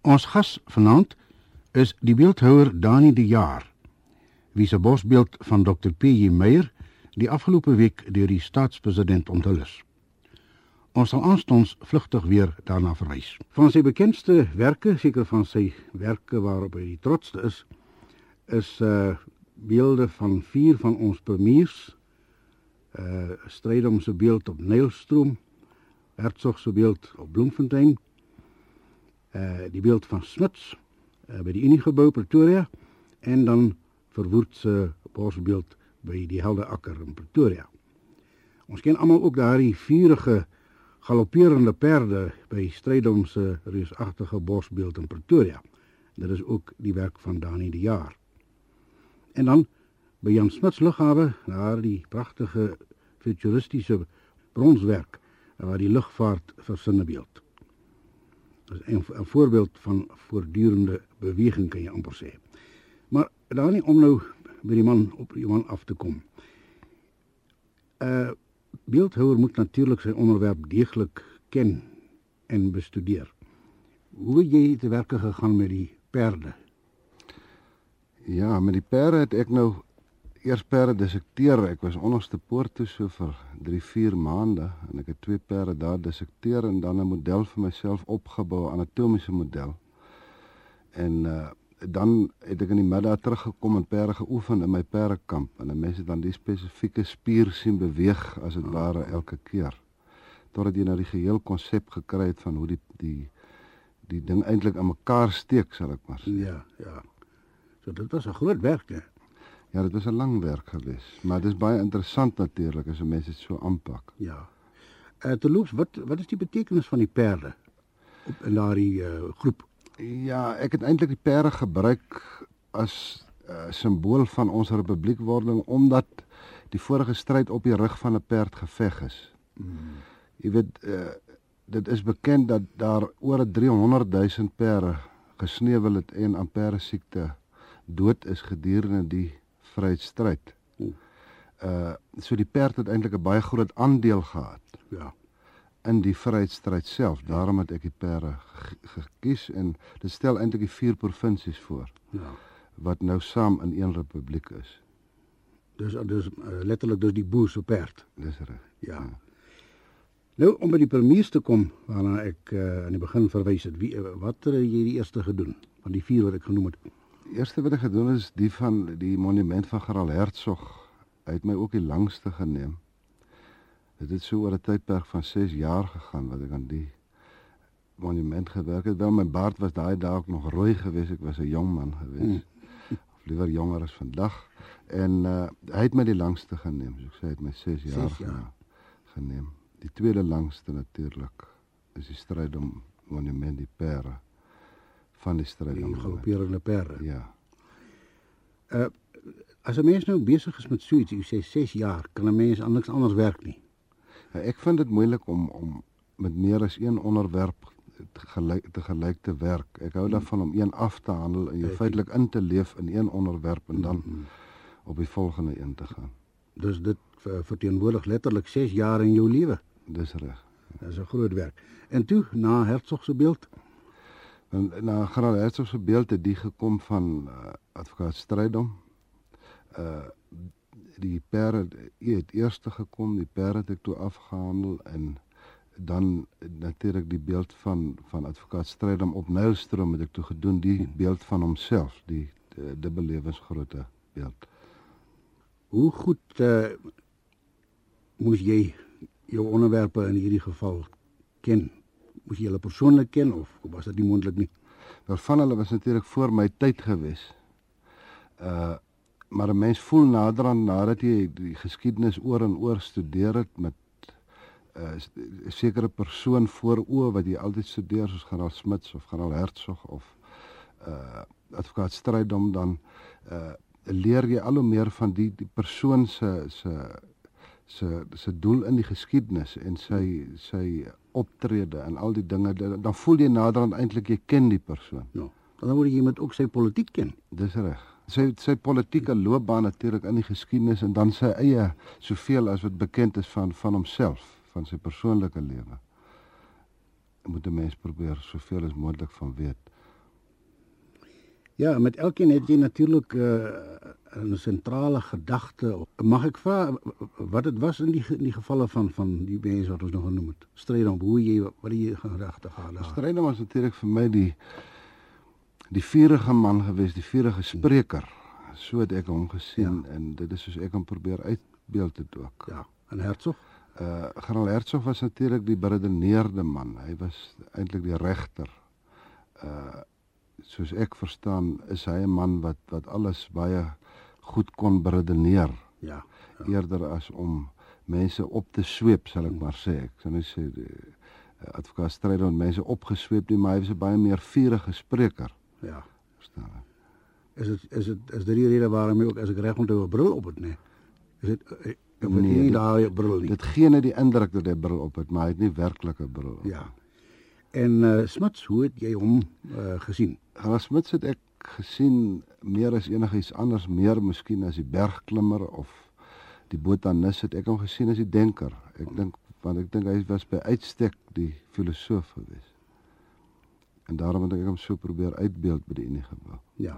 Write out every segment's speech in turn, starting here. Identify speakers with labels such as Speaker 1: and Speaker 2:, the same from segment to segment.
Speaker 1: Ons gas vanaand is die beeldhouer Dani de Jaar, wie se bosbeeld van Dr. P.J. Meyer die afgelope week deur die staatspresident onthul is. Ons sal aanstonds vlugtig weer daarna verwys. Van sy bekendste werke, seker van sy werke waarop hy die trotsste is, is uh beelde van vier van ons premiers. Uh Strydom se beeld op Nylstroom, Hertzog se beeld op Bloemfontein, die beeld van Smits uh, by die Uniegebou Pretoria en dan verwoerd se bosbeeld by die Helde Akker in Pretoria. Ons ken almal ook daardie vurige galopperende perde by Strydom se bosbeeld in Pretoria. Dit is ook die werk van Dani de Jaar. En dan by Jan Smits lughawe, daar die pragtige futuristiese bronswerk waar die lugvaart versinne beeld. Dit is 'n voorbeeld van voortdurende beweging kan jy amper. Maar daar om nou by die man op die man af te kom. 'n uh, Beeldhouer moet natuurlik sy onderwerp deeglik ken en bestudeer. Hoe jy te werk gegaan met die perde?
Speaker 2: Ja, met die perde het ek nou eers perde dissekteer. Ek was onderste poort toe so vir 3, 4 maande en ek het twee perde daar dissekteer en dan 'n model vir myself opgebou, 'n anatomiese model. En uh dan het ek in die middag teruggekom en perde geoefen in my perdekamp en mense dan die spesifieke spier sien beweeg as dit ware elke keer. Totdat jy nou die geheel konsep gekry het van hoe die die die ding eintlik aan mekaar steek, sal ek maar sê.
Speaker 1: Ja, ja. So dit was 'n groot werk, hè.
Speaker 2: Ja, dit was 'n lang werk geweest, maar dit is baie interessant natuurlik as 'n mens dit so aanpak.
Speaker 1: Ja. Eh uh, terloops, wat wat is die betekenis van die perde op in daardie uh, groep?
Speaker 2: Ja, ek het eintlik die perde gebruik as 'n uh, simbool van ons republiekwording omdat die vorige stryd op die rug van 'n perd geveg is. Hmm. Jy weet, uh, dit is bekend dat daar oor 300 000 perde gesneuwel het en aan perde siekte dood is gedurende die vryheidsstryd. Uh so die perd het eintlik 'n baie groot aandeel gehad.
Speaker 1: Ja.
Speaker 2: In die vryheidsstryd self. Daarom het ek die perde gekies en dit stel eintlik die vier provinsies voor. Ja. Wat nou saam in een republiek is.
Speaker 1: Dus dus uh, letterlik dus die boer se perd.
Speaker 2: Dis reg.
Speaker 1: Ja. ja. Nou om by die premiers te kom waarna ek uh, aan die begin verwys het, wie uh, wat het jy die eerste gedoen van die vier wat ek genoem het?
Speaker 2: Eerste wat ek gedoen is die van die monument van Gerald Hertzog. Hy het my ook die langste geneem. Dit het so oor 'n tydperk van 6 jaar gegaan wat ek aan die monument gewerk het. Wel my baard was daai dag nog rooi geweest. Ek was 'n jong man geweest. Mm. Of liewer jonger as vandag. En uh, hy het my die langste geneem. So ek sê hy het my 6 jaar, jaar geneem. Die tweede langste natuurlik is die stryd om monument die pere van die stryd
Speaker 1: om galopperende perde.
Speaker 2: Ja.
Speaker 1: Uh as 'n mens nou besig is met so iets, jy sê 6 jaar, kan 'n mens anders anders werk nie.
Speaker 2: Ja, ek vind dit moeilik om om met meer as een onderwerp te gelyk te gelyk te werk. Ek hou daarvan om een af te handel en jy feitelik in te leef in een onderwerp en dan mm -hmm. op die volgende een te gaan.
Speaker 1: Dus dit verteenwoordig letterlik 6 jaar in jou lewe.
Speaker 2: Dis reg.
Speaker 1: Dis 'n groot werk. En toe na Hertzog se beeld
Speaker 2: En na Graal Hertzog se beeld het die gekom van uh, advokaat Strydom. Uh die perde het eers gekom, die perde het ek toe afgehandel en dan natuurlik die beeld van van advokaat Strydom op Nylstroom het ek toe gedoen die beeld van homself, die dubbel lewensgrootte beeld.
Speaker 1: Hoe goed uh moes jy jou onderwerpe in hierdie geval ken? Moes jy hulle persoonlik ken of was dit nie moontlik nie?
Speaker 2: Wel van hulle was natuurlik voor my tyd gewees. Uh maar 'n mens voel nader aan nadat jy die geskiedenis oor en oor studeer het met 'n uh, sekere persoon voor oë wat jy altyd studeer soos generaal Smits of generaal Hertzog of uh advokaat Strydom dan uh leer jy al hoe meer van die die persoon se se se se doel in die geskiedenis en sy sy optrede en al die dinge dan voel jy nader aan eintlik jy ken die persoon.
Speaker 1: Ja. Dan moet jy met ook sy politiek ken.
Speaker 2: Dis reg. Sy sy politieke loopbaan natuurlik in die geskiedenis en dan sy eie soveel as wat bekend is van van homself, van sy persoonlike lewe. Moet 'n mens probeer soveel as moontlik van weet.
Speaker 1: Ja, met elkeen het jy natuurlik uh, 'n sentrale gedagte. Mag ek vra wat dit was in die in die gevalle van van die mense wat ons nog genoem het? Stryd om hoe jy wat jy gedagte gehad het.
Speaker 2: Stryd was natuurlik vir my die die vurige man gewees, die vurige spreker. So het ek hom gesien ja. en dit is soos ek hom probeer uitbeeld het ook.
Speaker 1: Ja, en Hertzog?
Speaker 2: Uh Generaal Hertzog was natuurlik die beredeneerde man. Hy was eintlik die regter. Uh soos ek verstaan, is hy 'n man wat wat alles baie goed kon beredeneer.
Speaker 1: Ja,
Speaker 2: ja. Eerder as om mense op te sweep, sal ek maar sê. Ek sou net sê uh, advokaat stryd om mense opgesweep nie, maar hy was 'n baie meer vurige spreker.
Speaker 1: Ja, verstaan. Is dit is dit is dit die rede waarom ek ook as ek reg onthou 'n bril op het, nee. Is dit Ek weet nie daai bril nie.
Speaker 2: Dit gee net die indruk dat hy bril op het, maar hy het nie werklike bril op.
Speaker 1: Ja. En uh Smits, hoe het jy hom uh gesien?
Speaker 2: Hans Smits het ek gesien meer as enigiets anders, meer miskien as die bergklimmer of die botanis het ek hom gesien as die denker. Ek dink want ek dink hy was by uitstek die filosoof gewees. En daarom het ek hom so probeer uitbeeld by die Unie gebou.
Speaker 1: Ja.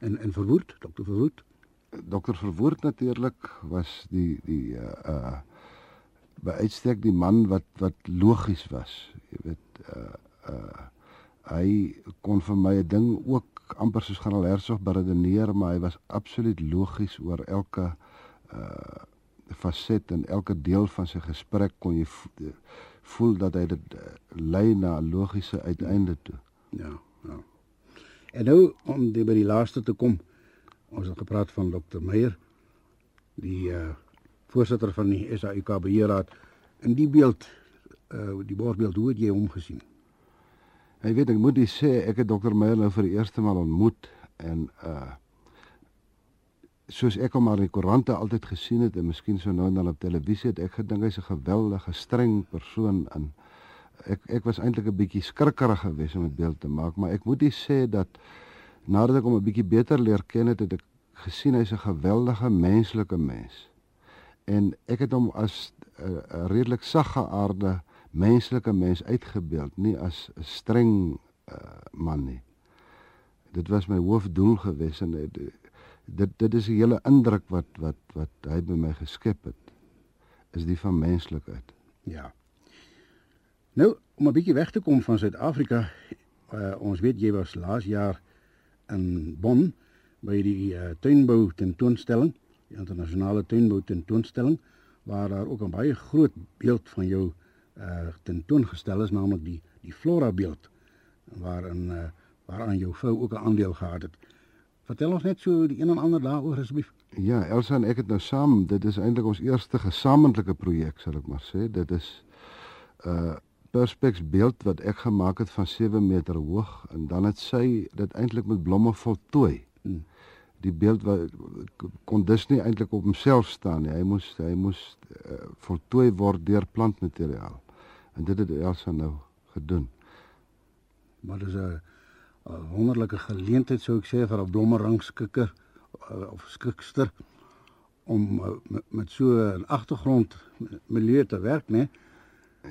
Speaker 1: En en verwoed, dokter verwoed
Speaker 2: dokter Verwoerd natuurlik was die die uh uh by uitstek die man wat wat logies was. Jy weet uh uh hy kon vir my 'n ding ook amper soos generaal Hertzog beredeneer, maar hy was absoluut logies oor elke uh faset en elke deel van sy gesprek kon jy voel dat hy dit lei na 'n logiese uiteinde toe.
Speaker 1: Ja, ja. En nou om by die laaste te kom, ons het gepraat van Dr Meyer die uh, voorsitter van die SAIK beheerraad in die beeld uh, die borsbeeld hoe het jy hom gesien
Speaker 2: Hy weet ek moet dis sê ek het Dr Meyer nou vir die eerste maal ontmoet en uh soos ek hom maar in die koerante altyd gesien het en miskien so nou en dan op televisie het ek gedink hy's 'n geweldige streng persoon in ek ek was eintlik 'n bietjie skrikkerig geweest om 'n beeld te maak maar ek moet dis sê dat nadat ek hom 'n bietjie beter leer ken het, het ek gesien hy's 'n geweldige menslike mens. En ek het hom as 'n uh, redelik saggeaarde menslike mens uitgebeeld, nie as 'n streng uh, man nie. Dit was my hoofdoel gewees en dit dit, dit is 'n hele indruk wat wat wat hy by my geskep het is die van menslikheid.
Speaker 1: Ja. Nou, om 'n bietjie weg te kom van Suid-Afrika, uh, ons weet jy was laas jaar in Bonn by die uh, tuinbou tentoonstelling, die internasionale tuinbou tentoonstelling waar daar ook 'n baie groot beeld van jou uh tentoongestel is, naamlik die die flora beeld waarin uh waaraan jou vrou ook 'n aandeel gehad het. Vertel ons net so die een en ander daaroor asseblief.
Speaker 2: Ja, Elsa en ek het nou saam, dit is eintlik ons eerste gesamentlike projek, sal ek maar sê. Dit is uh perspex beeld wat ek gemaak het van 7 meter hoog en dan het sy dit eintlik met blomme voltooi. Hmm. Die beeld wat kon dus nie eintlik op homself staan nie. Hy moes hy moes uh, voltooi word deur plantmateriaal. En dit het Elsa nou gedoen.
Speaker 1: Maar dis 'n wonderlike geleentheid sou ek sê vir 'n blommerangskikker uh, of skikster om uh, met, met so 'n agtergrond milieu te werk, né?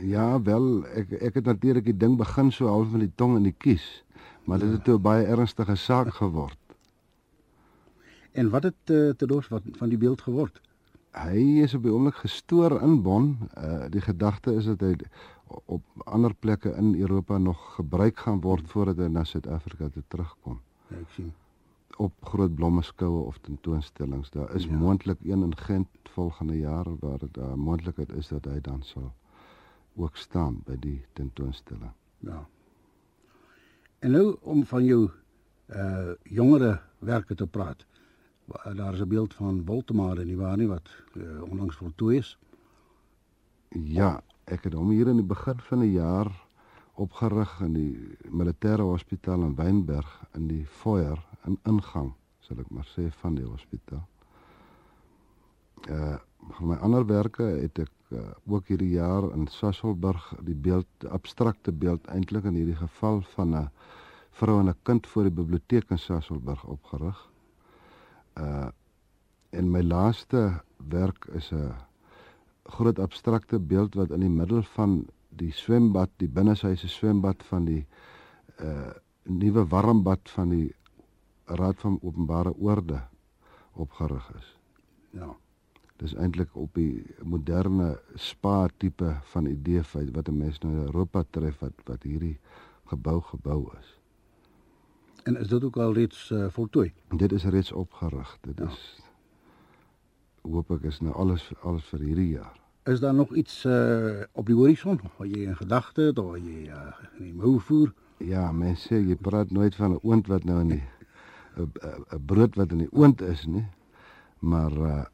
Speaker 2: Ja, wel, ek ek het natuurlik die ding begin so half met die tong in die kies, maar dit het toe 'n baie ernstige saak geword.
Speaker 1: En wat het uh, te dors wat van die beeld geword?
Speaker 2: Hy is op die oomblik gestoor in Bonn. Uh die gedagte is dat hy op ander plekke in Europa nog gebruik gaan word voordat hy na Suid-Afrika toe terugkom.
Speaker 1: Ja, ek sien
Speaker 2: op groot blommeskoue of tentoonstellings. Daar is ja. moontlik een in Gent volgende jaar waar daar moontlikheid is dat hy dan sal ook staan by die tentoonstelling.
Speaker 1: Ja. En nou om van jou uh jongere werke te praat. Daar is 'n beeld van Woltemade nie waar nie wat uh, onlangs voltooi is.
Speaker 2: Ja, ek het hom hier in die begin van die jaar opgerig in die militêre hospitaal in Wynberg in die foyer in ingang, sal ek maar sê van die hospitaal. Uh van my ander werke het ek uh, ook hierdie jaar in Sasselburg die beeld abstrakte beeld eintlik in hierdie geval van 'n vrou en 'n kind voor die biblioteek in Sasselburg opgerig. Uh en my laaste werk is 'n groot abstrakte beeld wat in die middel van die swembad, die binneshuise swembad van die uh nuwe warmbad van die Raad van Openbare Orde opgerig is.
Speaker 1: Ja.
Speaker 2: Dis eintlik op die moderne spa tipe van idee wat 'n mens nou in Europa tref wat wat hierdie gebou gebou is.
Speaker 1: En is dit ook al reeds uh, voltooi?
Speaker 2: Dit is reeds opgerig. Dit
Speaker 1: Ja.
Speaker 2: is hoop ek is nou alles alles vir hierdie jaar.
Speaker 1: Is daar nog iets uh, op die horison wat jy in gedagte het of jy uh, in die mou voer?
Speaker 2: Ja, mense jy praat nooit van 'n oond wat nou in die 'n brood wat in die oond is nie. Maar uh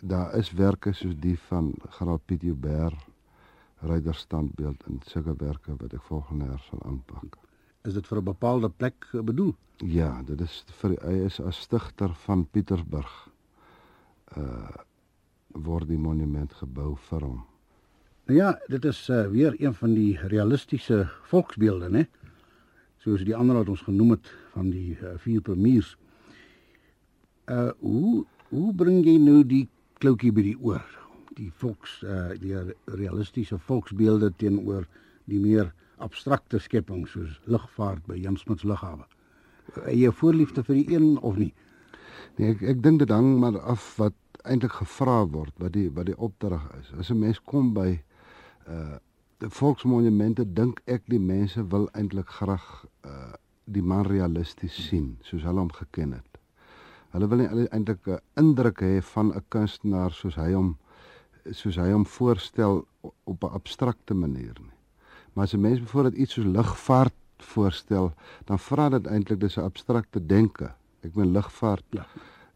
Speaker 2: daar is werke soos die van Graaf Piet Joubert ryderstandbeeld en sulke werke wat ek volgende jaar sal aanpak.
Speaker 1: Is dit vir 'n bepaalde plek bedoel?
Speaker 2: Ja, dit is vir hy is as stigter van Pietersburg uh word die monument gebou vir hom.
Speaker 1: Nou ja, dit is uh, weer een van die realistiese volksbeelde, né? Soos die ander wat ons genoem het van die uh, vier premiers. Uh hoe hoe bring jy nou die kloutjie by die oor? Die volks uh die realistiese volksbeelde teenoor die meer abstrakte skeppings soos lugvaart by Jan Smuts lughawe. Het jy voorliefde vir die een of nie?
Speaker 2: Nee, ek ek dink dit hang maar af wat eintlik gevra word, wat die wat die opdrag is. As 'n mens kom by uh die volksmonumente dink ek die mense wil eintlik graag uh die man realisties sien soos hulle hom geken het. Hulle wil nie eintlik 'n indruk hê van 'n kunstenaar soos hy hom soos hy hom voorstel op 'n abstrakte manier nie. Maar as 'n mens byvoorbeeld iets soos lugvaart voorstel, dan vra dit eintlik dis 'n abstrakte denke. Ek meen lugvaart
Speaker 1: Ja.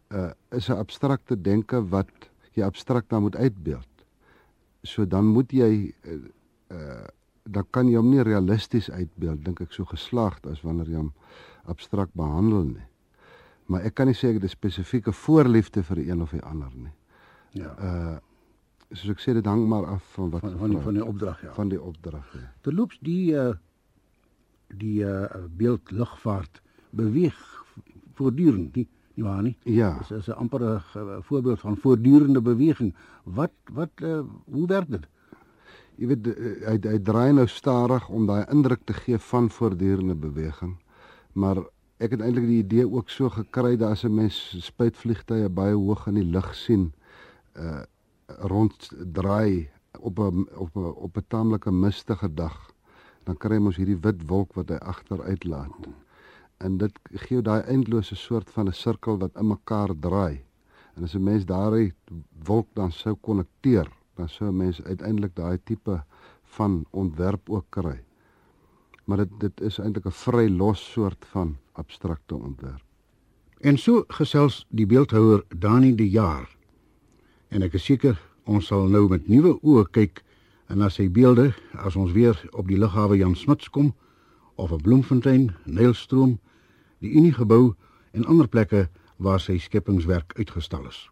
Speaker 2: Uh is 'n abstrakte denke wat jy abstrakt dan moet uitbeeld. So dan moet jy uh, uh dan kan jy hom nie realisties uitbeeld dink ek so geslaagd as wanneer jy hom abstrakt behandel nie. Maar ek kan nie sê ek het 'n spesifieke voorliefde vir die een of die ander nie.
Speaker 1: Ja.
Speaker 2: Uh soos ek sê dit hang maar af van wat
Speaker 1: Van van die, van die opdrag ja.
Speaker 2: van die opdrag. Ja.
Speaker 1: Terloops die uh die uh beeld lugvaart beweeg voortdurend, nie, nie waar nie?
Speaker 2: ja.
Speaker 1: Dis is 'n amper 'n voorbeeld van voortdurende beweging. Wat wat uh, hoe werk dit?
Speaker 2: Jy weet eh, hy hy draai nou stadig om daai indruk te gee van voortdurende beweging. Maar ek het eintlik die idee ook so gekry dat as 'n mens spuitvliegtye baie hoog in die lug sien, uh rond draai op 'n op 'n op 'n taamlike mistige dag, dan kry mos hierdie wit wolk wat hy agteruit laat. En dit gee jou daai eindelose soort van 'n sirkel wat in mekaar draai. En as 'n mens daai wolk dan sou konnekteer, dan sou 'n mens uiteindelik daai tipe van ontwerp ook kry. Maar dit dit is eintlik 'n vry los soort van abstrakte ontwerp.
Speaker 1: En so gesels die beeldhouer Dani de Jaar. En ek is seker ons sal nou met nuwe oë kyk en na sy beelde as ons weer op die lughawe Jan Smuts kom of op Bloemfontein, Nylstroom, die Uniegebou en ander plekke waar sy skepingswerk uitgestal is.